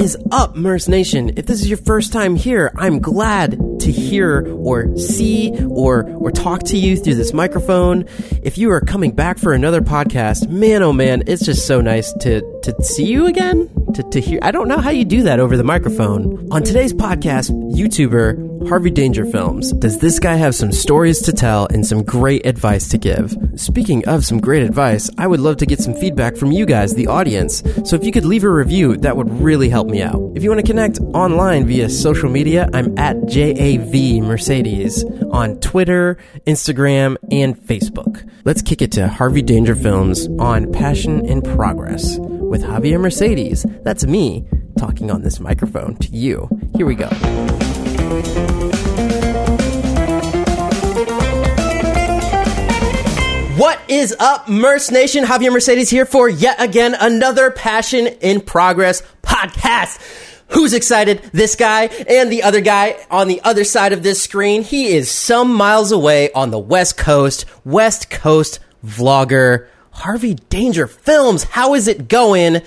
is up, Merce Nation? If this is your first time here, I'm glad to hear or see or or talk to you through this microphone. If you are coming back for another podcast, man oh man, it's just so nice to to see you again. To, to hear I don't know how you do that over the microphone. On today's podcast, YouTuber Harvey Danger Films. Does this guy have some stories to tell and some great advice to give? Speaking of some great advice, I would love to get some feedback from you guys, the audience. So if you could leave a review, that would really help me out. If you want to connect online via social media, I'm at JAV Mercedes on Twitter, Instagram, and Facebook. Let's kick it to Harvey Danger Films on Passion in Progress with Javier Mercedes. That's me talking on this microphone to you. Here we go. What is up, Merce Nation? Javier Mercedes here for yet again another Passion in Progress podcast. Who's excited? This guy and the other guy on the other side of this screen. He is some miles away on the West Coast, West Coast vlogger, Harvey Danger Films. How is it going?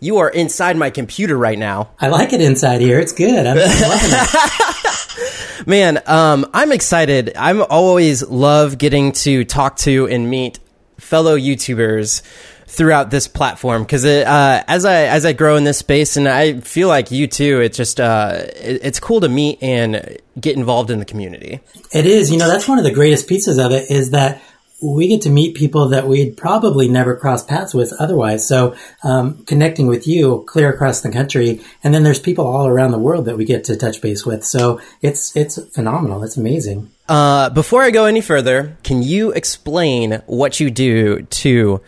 You are inside my computer right now. I like it inside here. It's good. I'm loving it. Man, um, I'm excited. I'm always love getting to talk to and meet fellow YouTubers throughout this platform because uh, as I as I grow in this space, and I feel like you too. It's just uh, it, it's cool to meet and get involved in the community. It is. You know, that's one of the greatest pieces of it is that we get to meet people that we'd probably never cross paths with otherwise. So, um, connecting with you clear across the country, and then there's people all around the world that we get to touch base with. So it's it's phenomenal. It's amazing. Uh, before I go any further, can you explain what you do to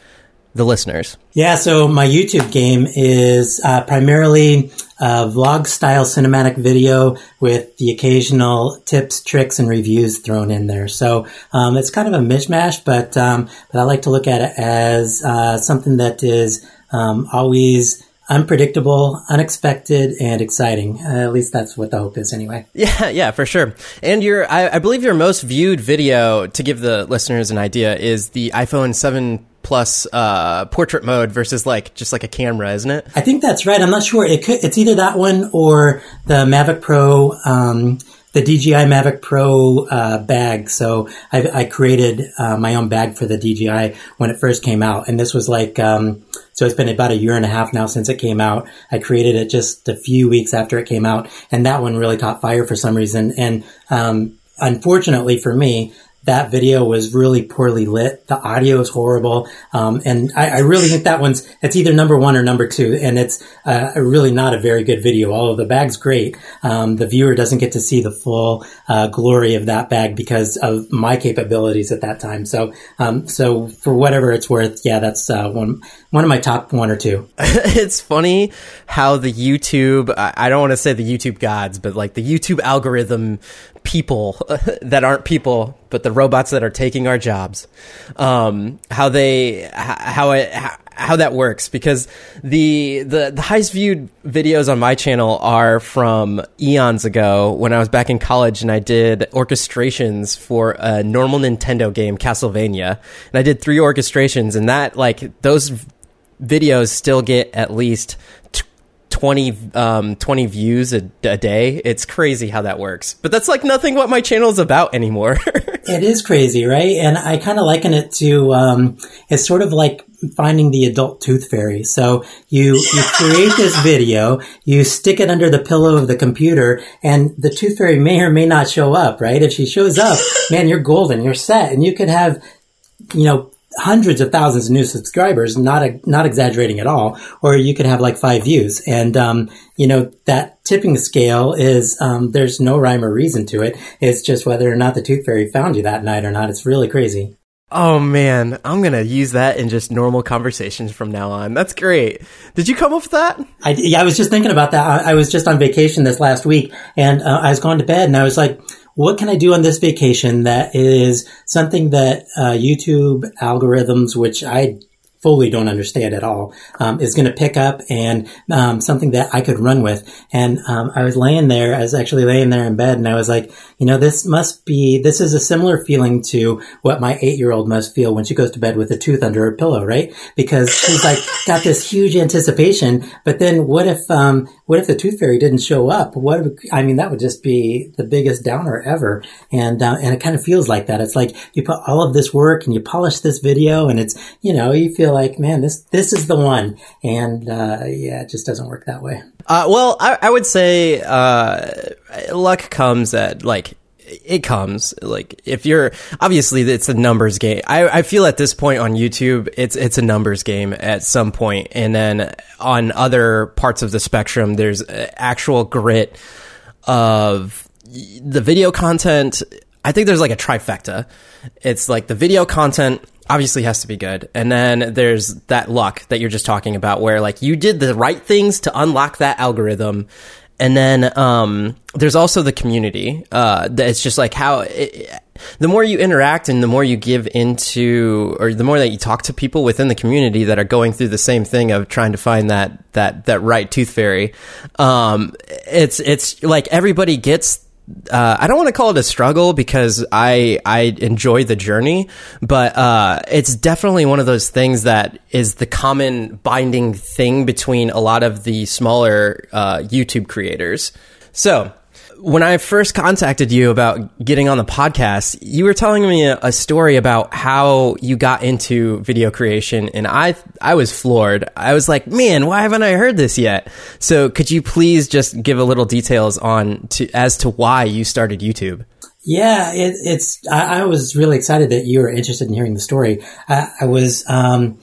the listeners? Yeah, so my YouTube game is uh, primarily a vlog style cinematic video with the occasional tips, tricks, and reviews thrown in there. So um, it's kind of a mishmash, but um, but I like to look at it as uh, something that is um, always unpredictable, unexpected, and exciting. Uh, at least that's what the hope is, anyway. Yeah, yeah, for sure. And your, I, I believe your most viewed video, to give the listeners an idea, is the iPhone 7 plus uh, portrait mode versus like just like a camera, isn't it? I think that's right. I'm not sure. It could, it's either that one or the Mavic Pro. Um, the DJI Mavic Pro uh, bag. So I, I created uh, my own bag for the DJI when it first came out, and this was like um, so. It's been about a year and a half now since it came out. I created it just a few weeks after it came out, and that one really caught fire for some reason. And um, unfortunately for me, that video was really poorly lit. The audio is horrible. Um, and I, I, really think that one's, it's either number one or number two. And it's uh, really not a very good video. Although the bag's great, um, the viewer doesn't get to see the full uh, glory of that bag because of my capabilities at that time. So, um, so for whatever it's worth, yeah, that's uh, one, one of my top one or two. it's funny how the YouTube, I don't want to say the YouTube gods, but like the YouTube algorithm people that aren't people, but the robots that are taking our jobs. Um, how they, how it, how that works because the, the the highest viewed videos on my channel are from eons ago when I was back in college and I did orchestrations for a normal Nintendo game Castlevania and I did three orchestrations and that like those videos still get at least 20, um, 20 views a, a, day. It's crazy how that works. But that's like nothing what my channel is about anymore. it is crazy, right? And I kind of liken it to, um, it's sort of like finding the adult tooth fairy. So you, you create this video, you stick it under the pillow of the computer, and the tooth fairy may or may not show up, right? If she shows up, man, you're golden, you're set, and you could have, you know, hundreds of thousands of new subscribers, not a, not exaggerating at all, or you could have like five views. And um, you know that tipping scale is um, there's no rhyme or reason to it. It's just whether or not the tooth fairy found you that night or not. It's really crazy. Oh man, I'm gonna use that in just normal conversations from now on. That's great. Did you come up with that? I, yeah, I was just thinking about that. I, I was just on vacation this last week, and uh, I was going to bed, and I was like, what can I do on this vacation that is something that uh, YouTube algorithms, which I fully don't understand at all, um, is going to pick up and um, something that I could run with. And um, I was laying there, I was actually laying there in bed, and I was like, you know, this must be, this is a similar feeling to what my eight year old must feel when she goes to bed with a tooth under her pillow, right? Because she's like got this huge anticipation, but then what if, um, what if the tooth fairy didn't show up? What, if, I mean, that would just be the biggest downer ever. And, uh, and it kind of feels like that. It's like you put all of this work and you polish this video and it's, you know, you feel like, man, this, this is the one. And, uh, yeah, it just doesn't work that way. Uh, well, I, I, would say, uh, luck comes at like, it comes like if you're obviously it's a numbers game. I, I feel at this point on YouTube, it's it's a numbers game at some point, and then on other parts of the spectrum, there's actual grit of the video content. I think there's like a trifecta. It's like the video content obviously has to be good. And then there's that luck that you're just talking about where like you did the right things to unlock that algorithm and then um, there's also the community. Uh, it's just like how it, the more you interact and the more you give into, or the more that you talk to people within the community that are going through the same thing of trying to find that that that right tooth fairy. Um, it's it's like everybody gets uh, I don't want to call it a struggle because I I enjoy the journey, but uh, it's definitely one of those things that is the common binding thing between a lot of the smaller uh, YouTube creators. So when I first contacted you about getting on the podcast, you were telling me a, a, story about how you got into video creation, and I I was floored. I was like, man, why haven't I heard this yet? So, could you please just give a little details on to as to why you started YouTube? Yeah, it, it's. I, I, was really excited that you were interested in hearing the story. I, I was. Um,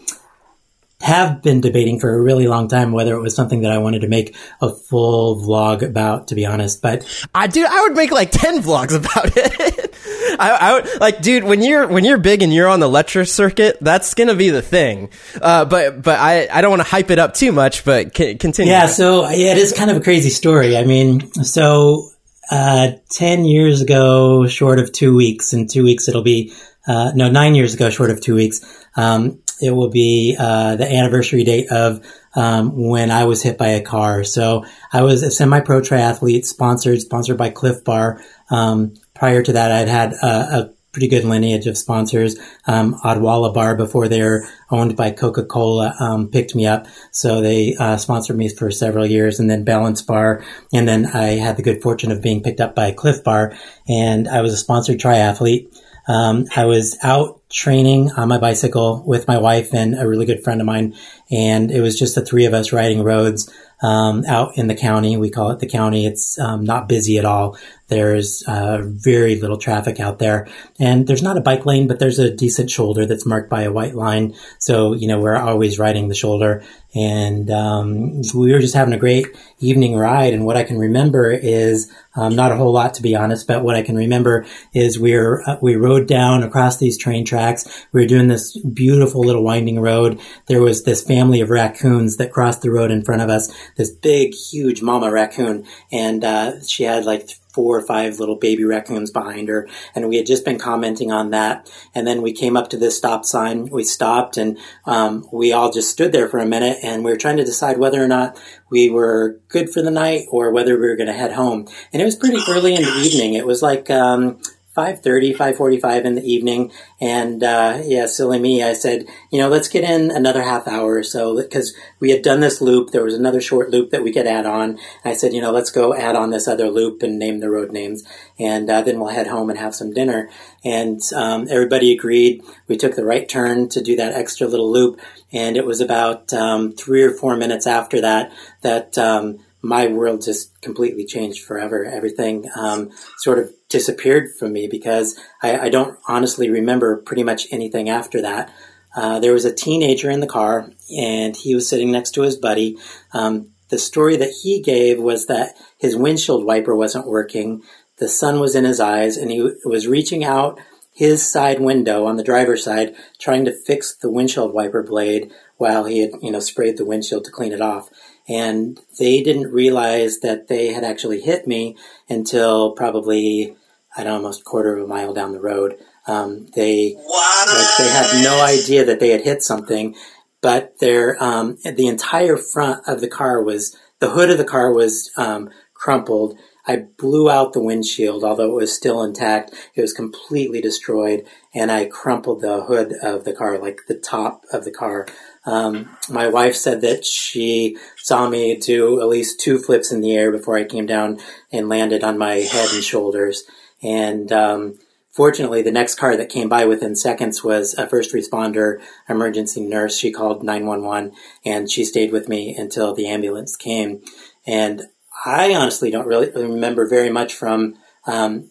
have been debating for a really long time whether it was something that I wanted to make a full vlog about, to be honest. But I do, I would make like 10 vlogs about it. I, I, would like, dude, when you're, when you're big and you're on the lecture circuit, that's going to be the thing. Uh, but, but I, I don't want to hype it up too much, but c- continue. Yeah. So yeah, it is kind of a crazy story. I mean, so, uh, 10 years ago, short of two weeks, in two weeks it'll be, uh, no, nine years ago, short of two weeks, um, it will be uh, the anniversary date of um, when I was hit by a car. So I was a semi-pro triathlete, sponsored, sponsored by Clif Bar. Um, prior to that, I'd had a, a pretty good lineage of sponsors. Um, Odwalla Bar, before they were owned by Coca Cola, um, picked me up. So they uh, sponsored me for several years, and then Balance Bar. And then I had the good fortune of being picked up by Clif Bar, and I was a sponsored triathlete. Um, I was out training on my bicycle with my wife and a really good friend of mine, and it was just the three of us riding roads um, out in the county. We call it the county. It's um, not busy at all. There's uh, very little traffic out there, and there's not a bike lane, but there's a decent shoulder that's marked by a white line. So you know we're always riding the shoulder, and um, we were just having a great evening ride. And what I can remember is um, not a whole lot, to be honest, but what I can remember is we were uh, we rode down across these train tracks. We were doing this beautiful little winding road. There was this family of raccoons that crossed the road in front of us. This big, huge mama raccoon, and uh, she had like four or five little baby raccoons behind her. And we had just been commenting on that. And then we came up to this stop sign. We stopped and um, we all just stood there for a minute and we were trying to decide whether or not we were good for the night or whether we were going to head home. And it was pretty early in the evening. It was like um, 5.30, 5.45 in the evening. And, uh, yeah, silly me, I said, you know, let's get in another half hour or so because we had done this loop. There was another short loop that we could add on. I said, you know, let's go add on this other loop and name the road names. And, uh, then we'll head home and have some dinner. And, um, everybody agreed. We took the right turn to do that extra little loop. And it was about, um, three or four minutes after that, that, um, my world just completely changed forever. Everything um, sort of disappeared from me because I, I, don't honestly remember pretty much anything after that. Uh, there was a teenager in the car, and he was sitting next to his buddy. Um, the story that he gave was that his windshield wiper wasn't working. The sun was in his eyes, and he was reaching out his side window on the driver's side, trying to fix the windshield wiper blade while he had, you know, sprayed the windshield to clean it off and they didn't realize that they had actually hit me until probably I don't know, almost a quarter of a mile down the road. Um, they like, they had no idea that they had hit something, but their um, the entire front of the car was the hood of the car was um, crumpled. I blew out the windshield, although it was still intact. It was completely destroyed, and I crumpled the hood of the car, like the top of the car. Um, my wife said that she saw me do at least two flips in the air before I came down and landed on my head and shoulders. And um, Fortunately, the next car that came by within seconds was a first responder emergency nurse. She called 911 and she stayed with me until the ambulance came. And I honestly don't really remember very much from um,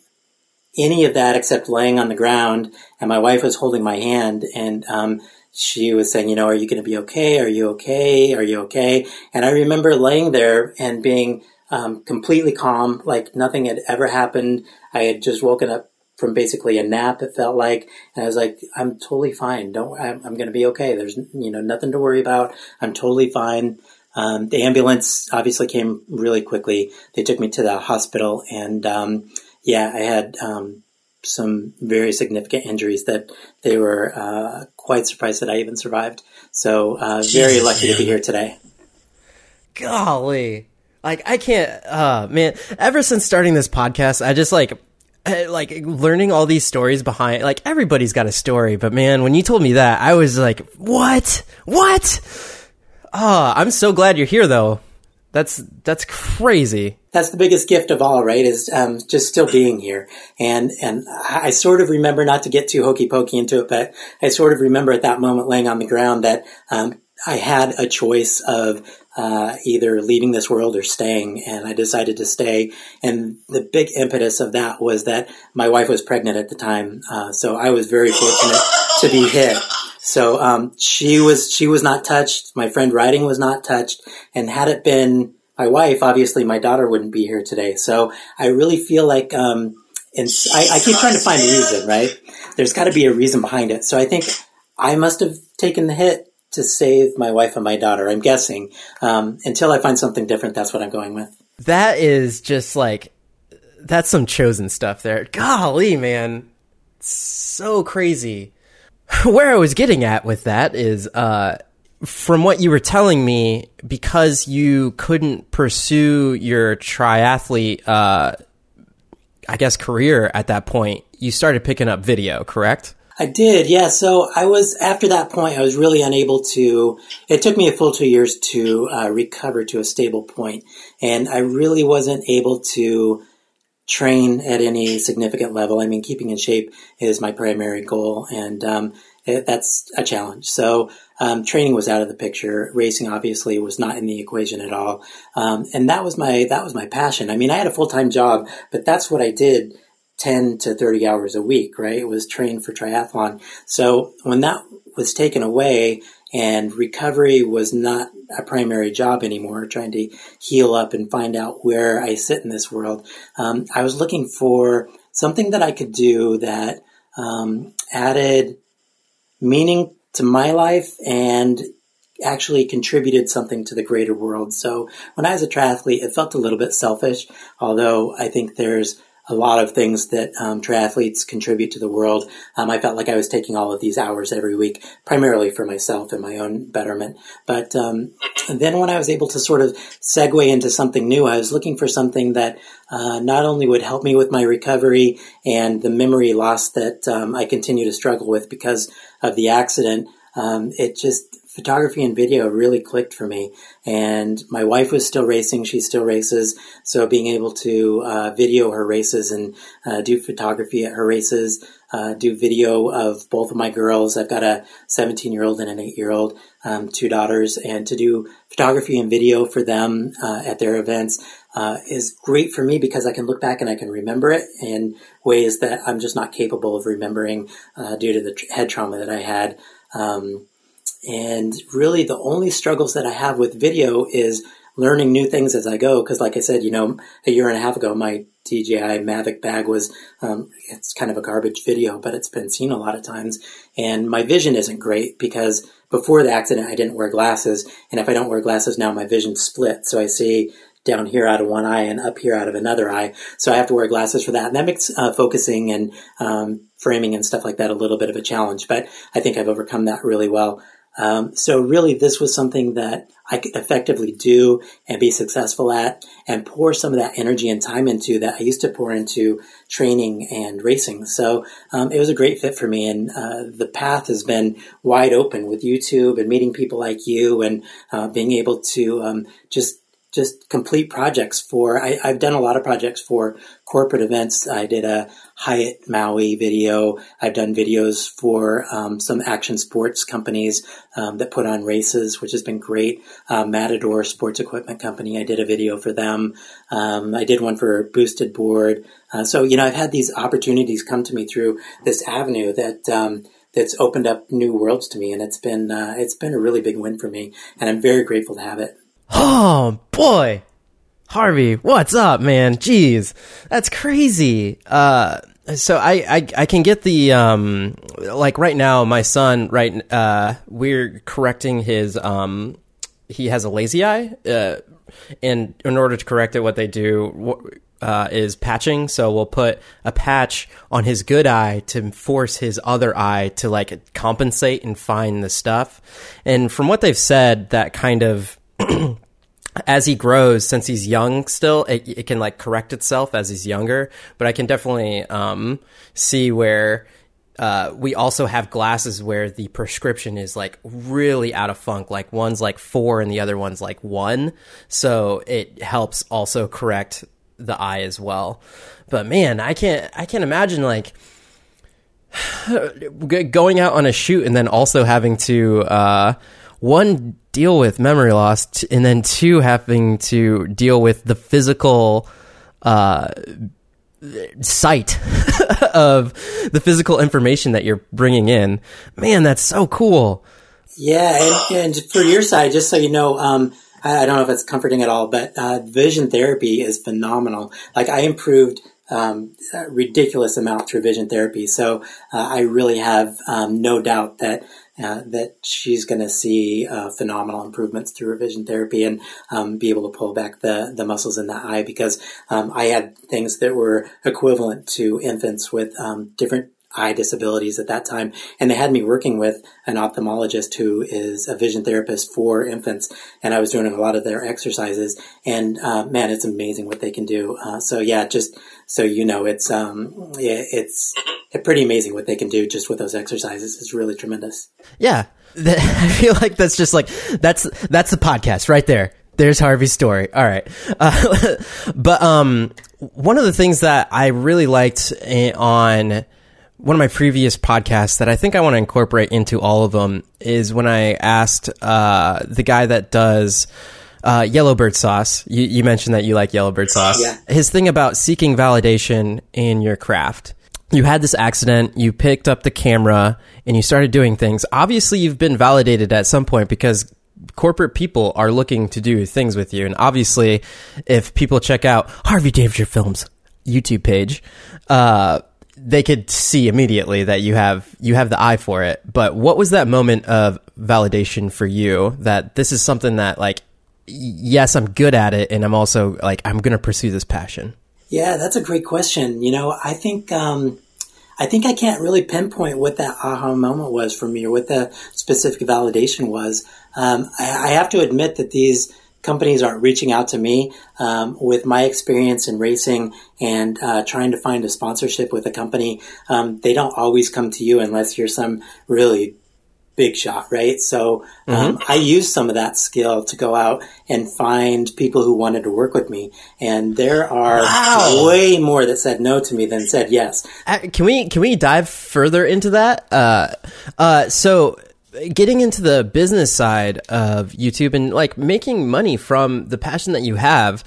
any of that except laying on the ground and my wife was holding my hand and um, she was saying, you know, are you going to be okay? Are you okay? Are you okay? And I remember laying there and being um, completely calm, like nothing had ever happened. I had just woken up from basically a nap. It felt like, and I was like, I'm totally fine. Don't, I'm, I'm going to be okay. There's, you know, nothing to worry about. I'm totally fine. Um, the ambulance obviously came really quickly. They took me to the hospital, and um, yeah, I had um, some very significant injuries that they were uh, quite surprised that I even survived. So uh, very lucky to be here today. Golly, like I can't, uh, man. Ever since starting this podcast, I just like like learning all these stories behind like everybody's got a story but man when you told me that i was like what what oh i'm so glad you're here though that's that's crazy that's the biggest gift of all right is um, just still being here and and i sort of remember not to get too hokey pokey into it but i sort of remember at that moment laying on the ground that um, i had a choice of uh, either leaving this world or staying, and I decided to stay. And the big impetus of that was that my wife was pregnant at the time, uh, so I was very fortunate to be hit. So um, she was she was not touched. My friend writing was not touched, and had it been my wife, obviously my daughter wouldn't be here today. So I really feel like. Um, and I, I keep trying to find a reason, right? There's got to be a reason behind it. So I think I must have taken the hit to save my wife and my daughter. I'm guessing. Um, until I find something different, that's what I'm going with. That is just like that's some chosen stuff there. Golly, man, so crazy. Where I was getting at with that is, uh, from what you were telling me, because you couldn't pursue your triathlete, uh, I guess career at that point, you started picking up video, correct? I did, yeah. So I was after that point, I was really unable to. It took me a full two years to uh, recover to a stable point, and I really wasn't able to train at any significant level. I mean, keeping in shape is my primary goal, and um, it, that's a challenge. So um, training was out of the picture. Racing obviously was not in the equation at all, um, and that was my that was my passion. I mean, I had a full time job, but that's what I did 10 to 30 hours a week, right? It was trained for triathlon. So when that was taken away and recovery was not a primary job anymore, trying to heal up and find out where I sit in this world, um, I was looking for something that I could do that um, added meaning to my life and actually contributed something to the greater world. So when I was a triathlete, it felt a little bit selfish, although I think there's a lot of things that um, triathletes contribute to the world. Um, I felt like I was taking all of these hours every week, primarily for myself and my own betterment. But um, then when I was able to sort of segue into something new, I was looking for something that uh, not only would help me with my recovery and the memory loss that um, I continue to struggle with because of the accident, um, it just photography and video really clicked for me. And my wife was still racing; she still races. So being able to uh, video her races and uh, do photography at her races, uh, do video of both of my girls. I've got a 17 year old and an 8 year old, um, two daughters, and to do photography and video for them uh, at their events. Uh, is great for me because I can look back and I can remember it in ways that I'm just not capable of remembering uh, due to the head trauma that I had. Um, and really, the only struggles that I have with video is learning new things as I go. Because, like I said, you know, a year and a half ago, my DJI Mavic bag was, um, it's kind of a garbage video, but it's been seen a lot of times. And my vision isn't great because before the accident, I didn't wear glasses. And if I don't wear glasses now, my vision split. So I see down here out of one eye and up here out of another eye. So I have to wear glasses for that. And that makes uh, focusing and um, framing and stuff like that a little bit of a challenge. But I think I've overcome that really well. Um, so really, this was something that I could effectively do and be successful at and pour some of that energy and time into that I used to pour into training and racing. So um, it was a great fit for me. And uh, the path has been wide open with YouTube and meeting people like you and uh, being able to um, just just complete projects for I, have done a lot of projects for corporate events. I did a hyatt maui video. I've done videos for um, some action sports companies um, that put on races which has been great. Uh, matador sports equipment company i did a video for them. Um, i did one for boosted board. Uh, so you know i've had these opportunities come to me through this avenue that um, that's opened up new worlds to me and it's been uh, it's been a really big win for me and i'm very grateful to have it Oh boy, Harvey, what's up, man? Jeez, that's crazy. Uh, so I, I I can get the um like right now my son right uh we're correcting his um he has a lazy eye uh and in order to correct it what they do uh, is patching so we'll put a patch on his good eye to force his other eye to like compensate and find the stuff and from what they've said that kind of as he grows, since he's young still, it, it, can like correct itself as he's younger. But I can definitely um, see where uh, we also have glasses where the prescription is like really out of funk. Like one's like four and the other one's like one. So it helps also correct the eye as well. But man, I can't I can't imagine like going out on a shoot and then also having to uh, one deal with memory loss and then two having to deal with the physical uh, sight of the physical information that you're bringing in. Man that's so cool. Yeah and, and for your side just so you know um, I, don't know if it's comforting at all but uh, vision therapy is phenomenal. Like i improved um, ridiculous amount through vision therapy. So uh, I really have um, no doubt that uh, that she's going to see uh, phenomenal improvements through revision therapy and um, be able to pull back the, the muscles in the eye because um, I had things that were equivalent to infants with um, different eye disabilities at that time. And they had me working with an ophthalmologist who is a vision therapist for infants. And I was doing a lot of their exercises. And uh, man, it's amazing what they can do. Uh, so yeah, just so you know, it's um, yeah, it's pretty amazing what they can do just with those exercises. It's really tremendous. Yeah, I feel like that's just like that's that's the podcast right there. There's Harvey's story. All right, uh, but um, one of the things that I really liked eh, on one of my previous podcasts that I think I want to incorporate into all of them is when I asked uh, the guy that does uh, Yellowbird sauce. You, you, mentioned that you like Yellowbird sauce. Yeah. His thing about seeking validation in your craft. You had this accident, you picked up the camera, and you started doing things. Obviously, you've been validated at some point because corporate people are looking to do things with you. And obviously, if people check out Harvey Danger Films YouTube page, uh, they could see immediately that you have you have the eye for it. But what was that moment of validation for you that this is something that like yes, I'm good at it and I'm also like I'm going to pursue this passion? Yeah, that's a great question. You know, I think um I think I can't really pinpoint what that aha moment was for me or what the specific validation was. Um, I, I have to admit that these companies aren't reaching out to me um, with my experience in racing and uh, trying to find a sponsorship with a company. Um, they don't always come to you unless you're some really big shot, right? So um, mm-hmm. I used some of that skill to go out and find people who wanted to work with me, and there are wow. way more that said no to me than said yes. Uh, can we can we dive further into that? Uh, uh so getting into the business side of YouTube and like making money from the passion that you have,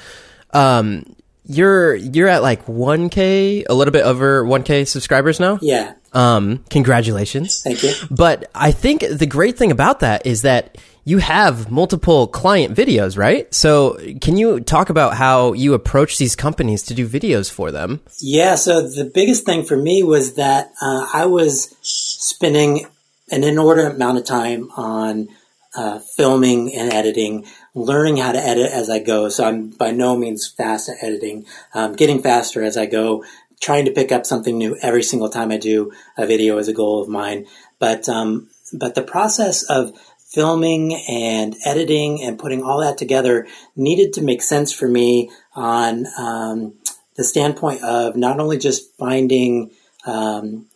um, you're you're at like 1k, a little bit over 1k subscribers now. Yeah. Um, congratulations. Thank you. But I think the great thing about that is that you have multiple client videos, right? So can you talk about how you approach these companies to do videos for them? Yeah. So the biggest thing for me was that uh, I was spending an inordinate amount of time on uh, filming and editing, learning how to edit as I go. So I'm by no means fast at editing, um, getting faster as I go, trying to pick up something new every single time I do a video is a goal of mine. But um, but the process of filming and editing and putting all that together needed to make sense for me on um, the standpoint of not only just finding um,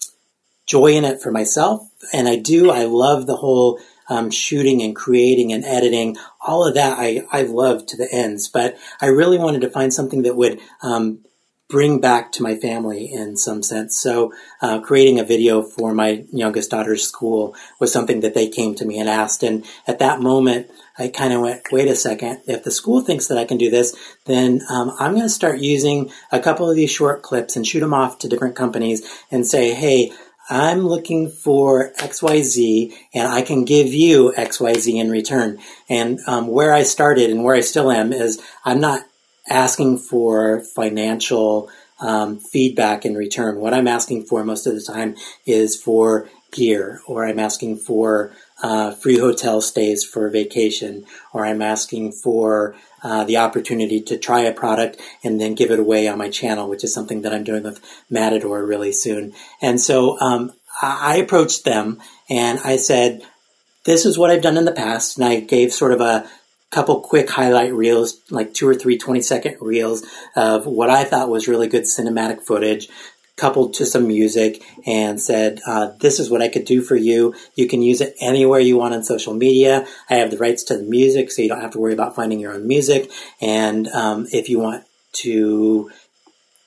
joy in it for myself, and I do, I love the whole um, shooting and creating and editing, all of that I, I love to the ends, but I really wanted to find something that would um, bring back to my family in some sense. So, uh, creating a video for my youngest daughter's school was something that they came to me and asked. And at that moment, I kind of went, wait a second. If the school thinks that I can do this, then um, I'm going to start using a couple of these short clips and shoot them off to different companies and say, hey, I'm looking for XYZ and I can give you XYZ in return. And um, where I started and where I still am is I'm not asking for financial um, feedback in return. What I'm asking for most of the time is for gear, or I'm asking for uh, free hotel stays for vacation, or I'm asking for uh, the opportunity to try a product and then give it away on my channel, which is something that I'm doing with Matador really soon. And so um, I approached them and I said, this is what I've done in the past. And I gave sort of a couple quick highlight reels, like two or three 20 second reels of what I thought was really good cinematic footage, coupled to some music, and said, uh, This is what I could do for you. You can use it anywhere you want on social media. I have the rights to the music, so you don't have to worry about finding your own music. And um, if you want to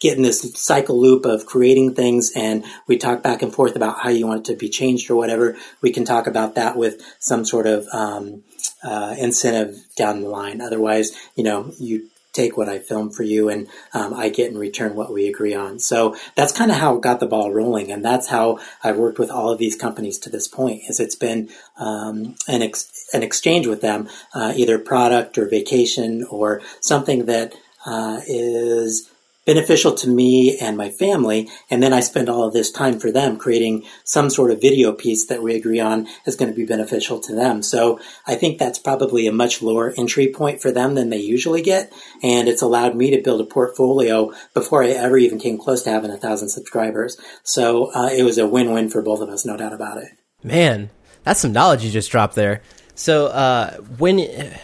get in this cycle loop of creating things and we talk back and forth about how you want it to be changed or whatever, we can talk about that with some sort of um, uh, incentive down the line. Otherwise, you know, you take what I film for you and um, I get in return what we agree on. So that's kind of how it got the ball rolling. And that's how I've worked with all of these companies to this point is it's been um, an, ex- an exchange with them, uh, either product or vacation or something that uh, is beneficial to me and my family. And then I spend all of this time for them creating some sort of video piece that we agree on is going to be beneficial to them. So I think that's probably a much lower entry point for them than they usually get. And it's allowed me to build a portfolio before I ever even came close to having a thousand subscribers. So uh, it was a win-win for both of us, no doubt about it. Man, that's some knowledge you just dropped there. So uh, when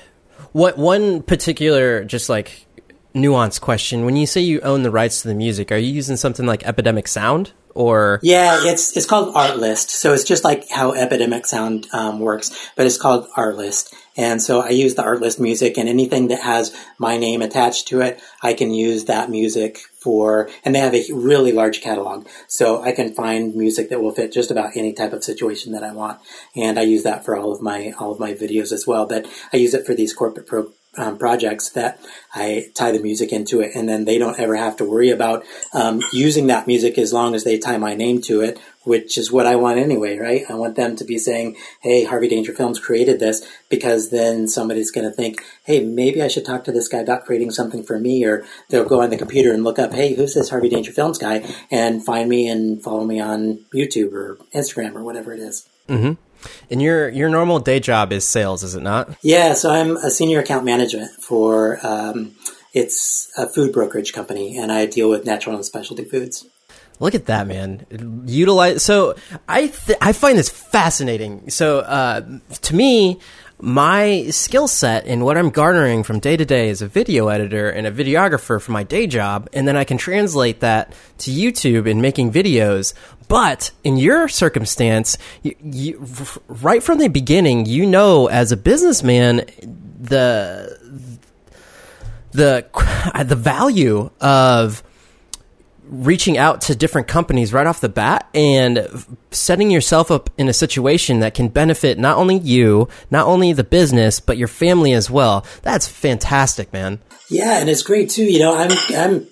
what one particular just like nuanced question. When you say you own the rights to the music, are you using something like Epidemic Sound or? Yeah, it's it's called Artlist. So it's just like how Epidemic Sound um, works, but it's called Artlist. And so I use the Artlist music, and anything that has my name attached to it, I can use that music for. And they have a really large catalog, so I can find music that will fit just about any type of situation that I want. And I use that for all of my all of my videos as well. But I use it for these corporate pro- um, projects that I tie the music into it, and then they don't ever have to worry about um, using that music as long as they tie my name to it, which is what I want anyway, right? I want them to be saying, "Hey, Harvey Danger Films created this," because then somebody's going to think, "Hey, maybe I should talk to this guy about creating something for me," or they'll go on the computer and look up, "Hey, who's this Harvey Danger Films guy?" and find me and follow me on YouTube or Instagram or whatever it is. Mm-hmm. And your your normal day job is sales, is it not? Yeah, so I'm a senior account management for um, it's a food brokerage company, and I deal with natural and specialty foods. Look at that, man! Utilize. So I th- I find this fascinating. So uh, to me, my skill set and what I'm garnering from day to day as a video editor and a videographer for my day job, and then I can translate that to YouTube and making videos. But in your circumstance, you, you, right from the beginning, you know, as a businessman, the the uh, the value of reaching out to different companies right off the bat and setting yourself up in a situation that can benefit not only you, not only the business, but your family as well. That's fantastic, man. Yeah, and it's great too. You know, I'm I'm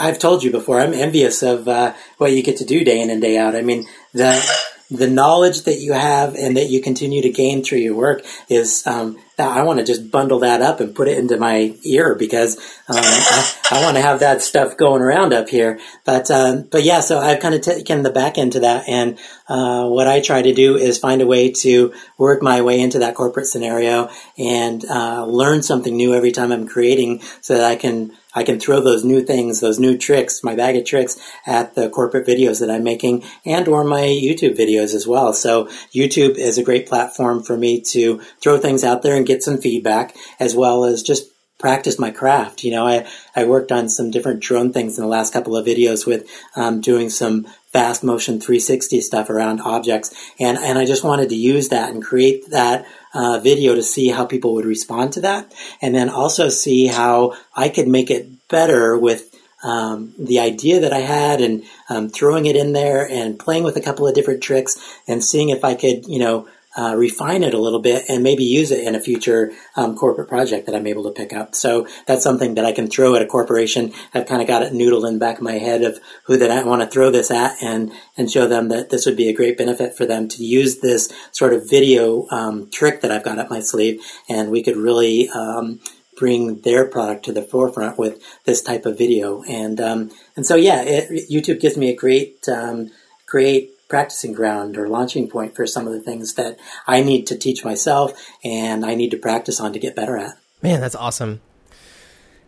I've told you before, I'm envious of uh, what you get to do day in and day out. I mean, the the knowledge that you have and that you continue to gain through your work is um, I want to just bundle that up and put it into my ear because um, I, I want to have that stuff going around up here. But um, but yeah, so I've kind of taken the back end to that, and uh, what I try to do is find a way to work my way into that corporate scenario and uh, learn something new every time I'm creating, so that I can I can throw those new things, those new tricks, my bag of tricks at the corporate videos that I'm making and or my YouTube videos as well. So YouTube is a great platform for me to throw things out there and get some feedback as well as just practice my craft. You know, I, I worked on some different drone things in the last couple of videos with um, doing some fast motion 360 stuff around objects. And, and I just wanted to use that and create that uh, video to see how people would respond to that. And then also see how I could make it better with um, the idea that I had and um, throwing it in there and playing with a couple of different tricks and seeing if I could, you know, uh, refine it a little bit and maybe use it in a future um, corporate project that I'm able to pick up. So that's something that I can throw at a corporation. I've kind of got it noodled in back of my head of who that I want to throw this at and and show them that this would be a great benefit for them to use this sort of video um, trick that I've got up my sleeve, and we could really. Um, bring their product to the forefront with this type of video, and um, and so yeah, it, YouTube gives me a great um, great practicing ground or launching point for some of the things that I need to teach myself and I need to practice on to get better at. Man, that's awesome.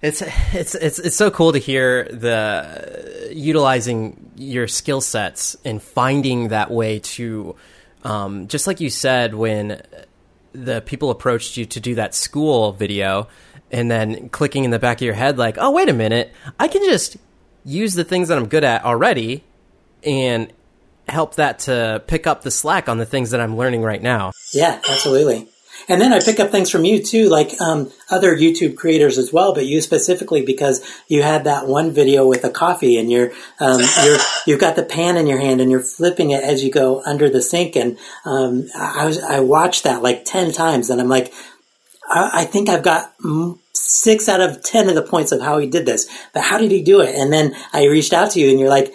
It's it's it's it's so cool to hear the utilizing your skill sets and finding that way to um, just like you said when the people approached you to do that school video and then clicking in the back of your head like oh wait a minute I can just use the things that I'm good at already and help that to pick up the slack on the things that I'm learning right now. Yeah, absolutely. And then I pick up things from you too, like um, other YouTube creators as well, but you specifically because you had that one video with a coffee and you're, um, you're you've got the pan in your hand and you're flipping it as you go under the sink. And um, I was I watched that like ten times, and I'm like, I, I think I've got six out of ten of the points of how he did this, but how did he do it? And then I reached out to you, and you're like,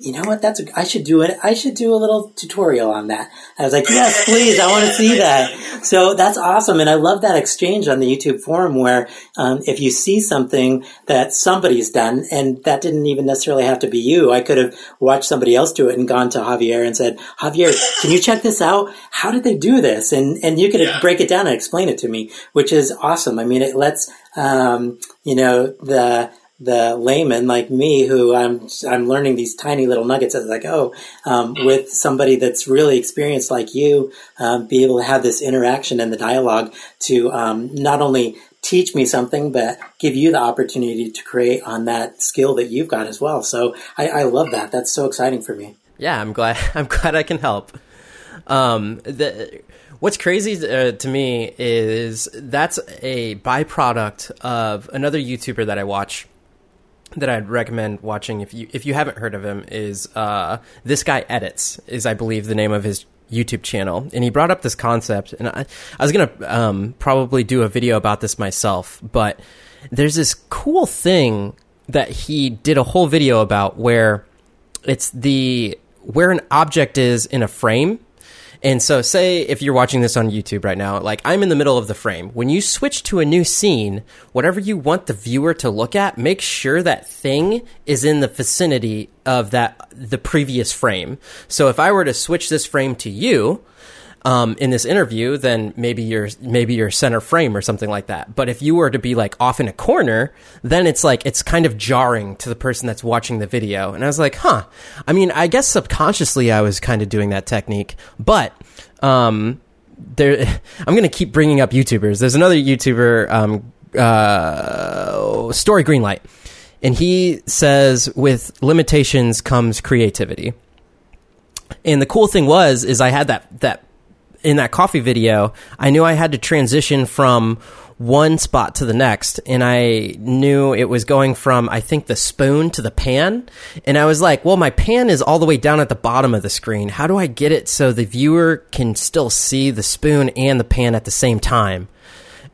you know what? That's a, I should do it. I should do a little tutorial on that. I was like, yes, please. I want to see that. So that's awesome. And I love that exchange on the YouTube forum where, um, if you see something that somebody's done and that didn't even necessarily have to be you, I could have watched somebody else do it and gone to Javier and said, Javier, can you check this out? How did they do this? And, and you could yeah. break it down and explain it to me, which is awesome. I mean, it lets, um, you know, the, the layman like me who I'm I'm learning these tiny little nuggets as I go um, with somebody that's really experienced like you um, be able to have this interaction and the dialogue to um, not only teach me something but give you the opportunity to create on that skill that you've got as well. So I, I love that. That's so exciting for me. Yeah I'm glad I'm glad I can help. Um, the What's crazy uh, to me is that's a byproduct of another YouTuber that I watch that I'd recommend watching if you if you haven't heard of him is uh, this guy edits is I believe the name of his YouTube channel, and he brought up this concept, and I, I was gonna um, probably do a video about this myself, but there's this cool thing that he did a whole video about where it's the where an object is in a frame and so, say if you're watching this on YouTube right now, like I'm in the middle of the frame. When you switch to a new scene, whatever you want the viewer to look at, make sure that thing is in the vicinity of that the previous frame. So if I were to switch this frame to you, um, in this interview, then maybe you're maybe you're center frame or something like that. But if you were to be like off in a corner, then it's like it's kind of jarring to the person that's watching the video. And I was like, huh. I mean, I guess subconsciously I was kind of doing that technique, but um, there, I'm going to keep bringing up YouTubers. There's another YouTuber, um, uh, Story Greenlight, and he says with limitations comes creativity. And the cool thing was, is I had that that in that coffee video, I knew I had to transition from one spot to the next and I knew it was going from I think the spoon to the pan and I was like, well my pan is all the way down at the bottom of the screen. How do I get it so the viewer can still see the spoon and the pan at the same time?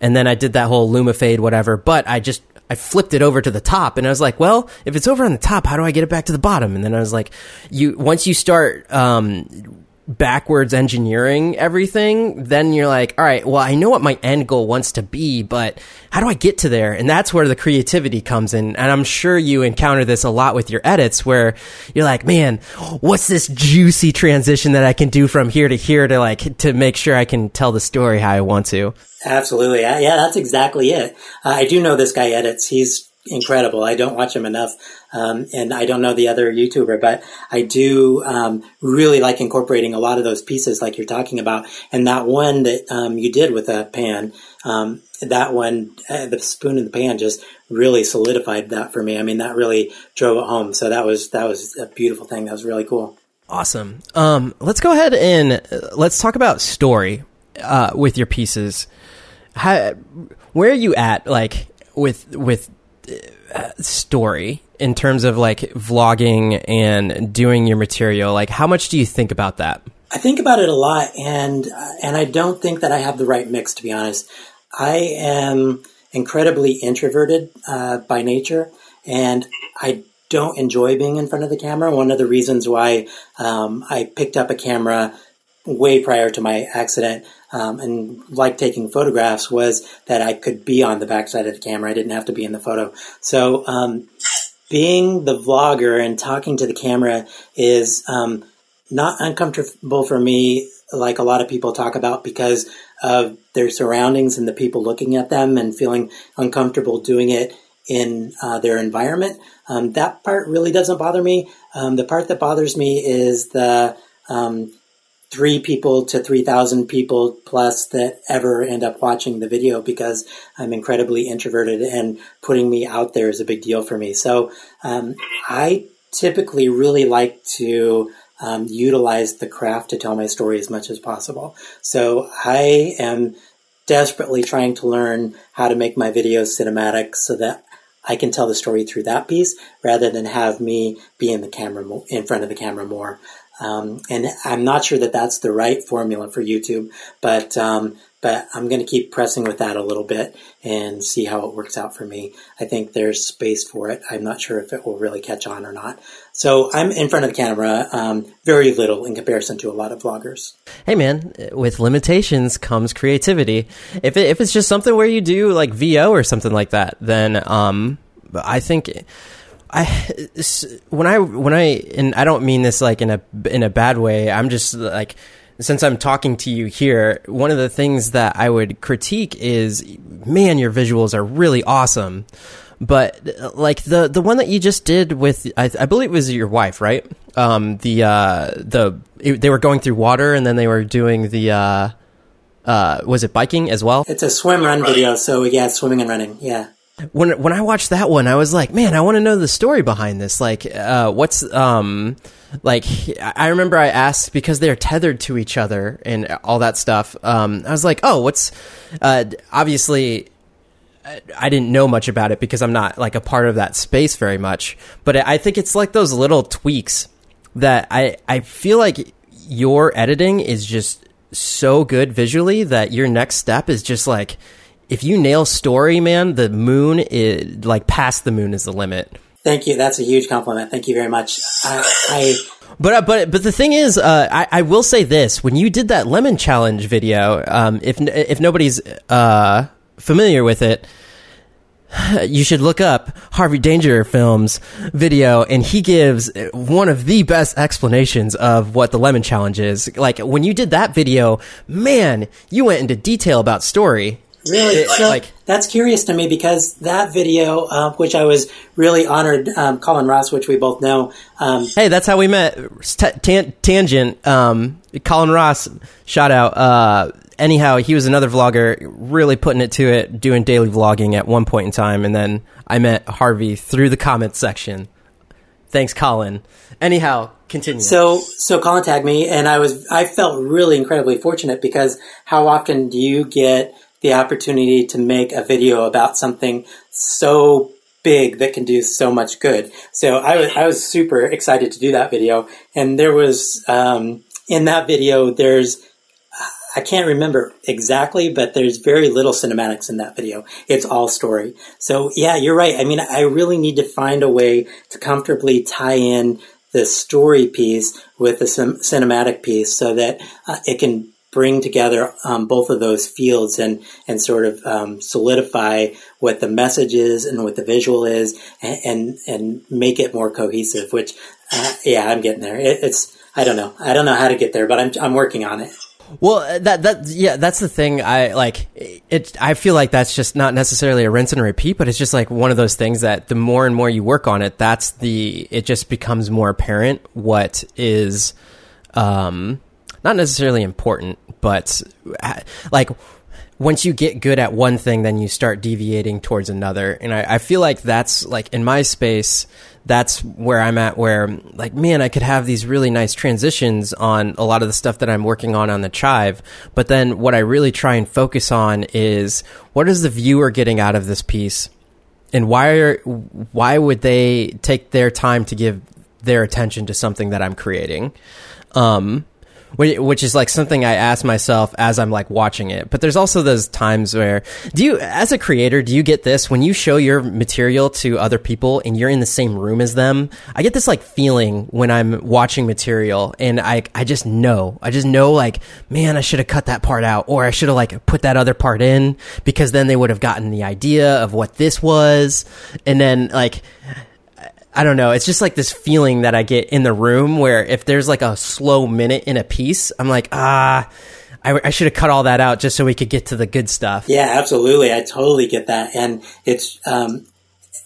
And then I did that whole lumifade whatever, but I just I flipped it over to the top and I was like, well, if it's over on the top, how do I get it back to the bottom? And then I was like, you once you start um backwards engineering everything, then you're like, all right, well, I know what my end goal wants to be, but how do I get to there? And that's where the creativity comes in. And I'm sure you encounter this a lot with your edits where you're like, man, what's this juicy transition that I can do from here to here to like, to make sure I can tell the story how I want to? Absolutely. Yeah, that's exactly it. Uh, I do know this guy edits. He's incredible. I don't watch him enough, um, and I don't know the other YouTuber, but I do um, really like incorporating a lot of those pieces, like you're talking about. And that one that um, you did with a pan, um, that one, uh, the spoon in the pan, just really solidified that for me. I mean, that really drove it home. So that was that was a beautiful thing. That was really cool. Awesome. Um, let's go ahead and uh, let's talk about story uh, with your pieces. How, where are you at, like with with story in terms of like vlogging and doing your material? Like, how much do you think about that? I think about it a lot, and uh, and I don't think that I have the right mix. To be honest, I am incredibly introverted uh, by nature, and I don't enjoy being in front of the camera. One of the reasons why um, I picked up a camera way prior to my accident um, and like taking photographs was that I could be on the backside of the camera. I didn't have to be in the photo. So um, being the vlogger and talking to the camera is um, not uncomfortable for me, like a lot of people talk about, because of their surroundings and the people looking at them and feeling uncomfortable doing it in uh, their environment. Um, that part really doesn't bother me. Um, the part that bothers me is the um, three people to 3,000 people plus that ever end up watching the video because I'm incredibly introverted and putting me out there is a big deal for me. So um, I typically really like to um, utilize the craft to tell my story as much as possible. So I am desperately trying to learn how to make my videos cinematic so that I can tell the story through that piece rather than have me be in the camera in front of the camera more. Um, and I'm not sure that that's the right formula for YouTube, but um, but I'm going to keep pressing with that a little bit and see how it works out for me. I think there's space for it. I'm not sure if it will really catch on or not. So I'm in front of the camera um, very little in comparison to a lot of vloggers. Hey man, with limitations comes creativity. If it, if it's just something where you do like VO or something like that, then um, I think I when I when I and I don't mean this like in a in a bad way. I'm just like since I'm talking to you here, one of the things that I would critique is, man, your visuals are really awesome. But like the the one that you just did with, I, I believe it was your wife, right? Um, the uh, the it, they were going through water and then they were doing the. Uh, uh, was it biking as well? It's a swim run video, so yeah, swimming and running. Yeah when when I watched that one, I was like, man, I want to know the story behind this. Like, uh, what's um, like? I remember I asked because they're tethered to each other and all that stuff. Um, I was like, oh, what's? Uh, obviously, I didn't know much about it because I'm not like a part of that space very much. But I think it's like those little tweaks that I I feel like your editing is just so good visually that your next step is just like if you nail story, man, the moon is like past the moon is the limit. Thank you. That's a huge compliment. Thank you very much. I, I but uh, but but the thing is, uh, I, I will say this: when you did that lemon challenge video, um, if if nobody's uh, familiar with it, you should look up Harvey Danger Films video, and he gives one of the best explanations of what the lemon challenge is. Like when you did that video, man, you went into detail about story. Really? It, so like, that's curious to me because that video, uh, which I was really honored, um, Colin Ross, which we both know. Um, hey, that's how we met. T- tangent. Um, Colin Ross, shout out. Uh, anyhow, he was another vlogger, really putting it to it, doing daily vlogging at one point in time, and then I met Harvey through the comments section. Thanks, Colin. Anyhow, continue. So, so Colin tagged me, and I was, I felt really incredibly fortunate because how often do you get the opportunity to make a video about something so big that can do so much good. So I was, I was super excited to do that video. And there was, um, in that video, there's, I can't remember exactly, but there's very little cinematics in that video. It's all story. So yeah, you're right. I mean, I really need to find a way to comfortably tie in the story piece with the cinematic piece so that uh, it can bring together um, both of those fields and and sort of um, solidify what the message is and what the visual is and and, and make it more cohesive which uh, yeah i'm getting there it, it's i don't know i don't know how to get there but i'm, I'm working on it well, uh, that that yeah, that's the thing. I like it. I feel like that's just not necessarily a rinse and repeat, but it's just like one of those things that the more and more you work on it, that's the it just becomes more apparent what is, um, not necessarily important, but uh, like once you get good at one thing, then you start deviating towards another. And I, I feel like that's like in my space that's where I'm at where like man I could have these really nice transitions on a lot of the stuff that I'm working on on the Chive. But then what I really try and focus on is what is the viewer getting out of this piece? And why are why would they take their time to give their attention to something that I'm creating? Um which is like something I ask myself as I'm like watching it. But there's also those times where do you, as a creator, do you get this when you show your material to other people and you're in the same room as them? I get this like feeling when I'm watching material and I, I just know, I just know like, man, I should have cut that part out or I should have like put that other part in because then they would have gotten the idea of what this was. And then like, I don't know. It's just like this feeling that I get in the room where if there's like a slow minute in a piece, I'm like, ah, I, I should have cut all that out just so we could get to the good stuff. Yeah, absolutely. I totally get that. And it's, um,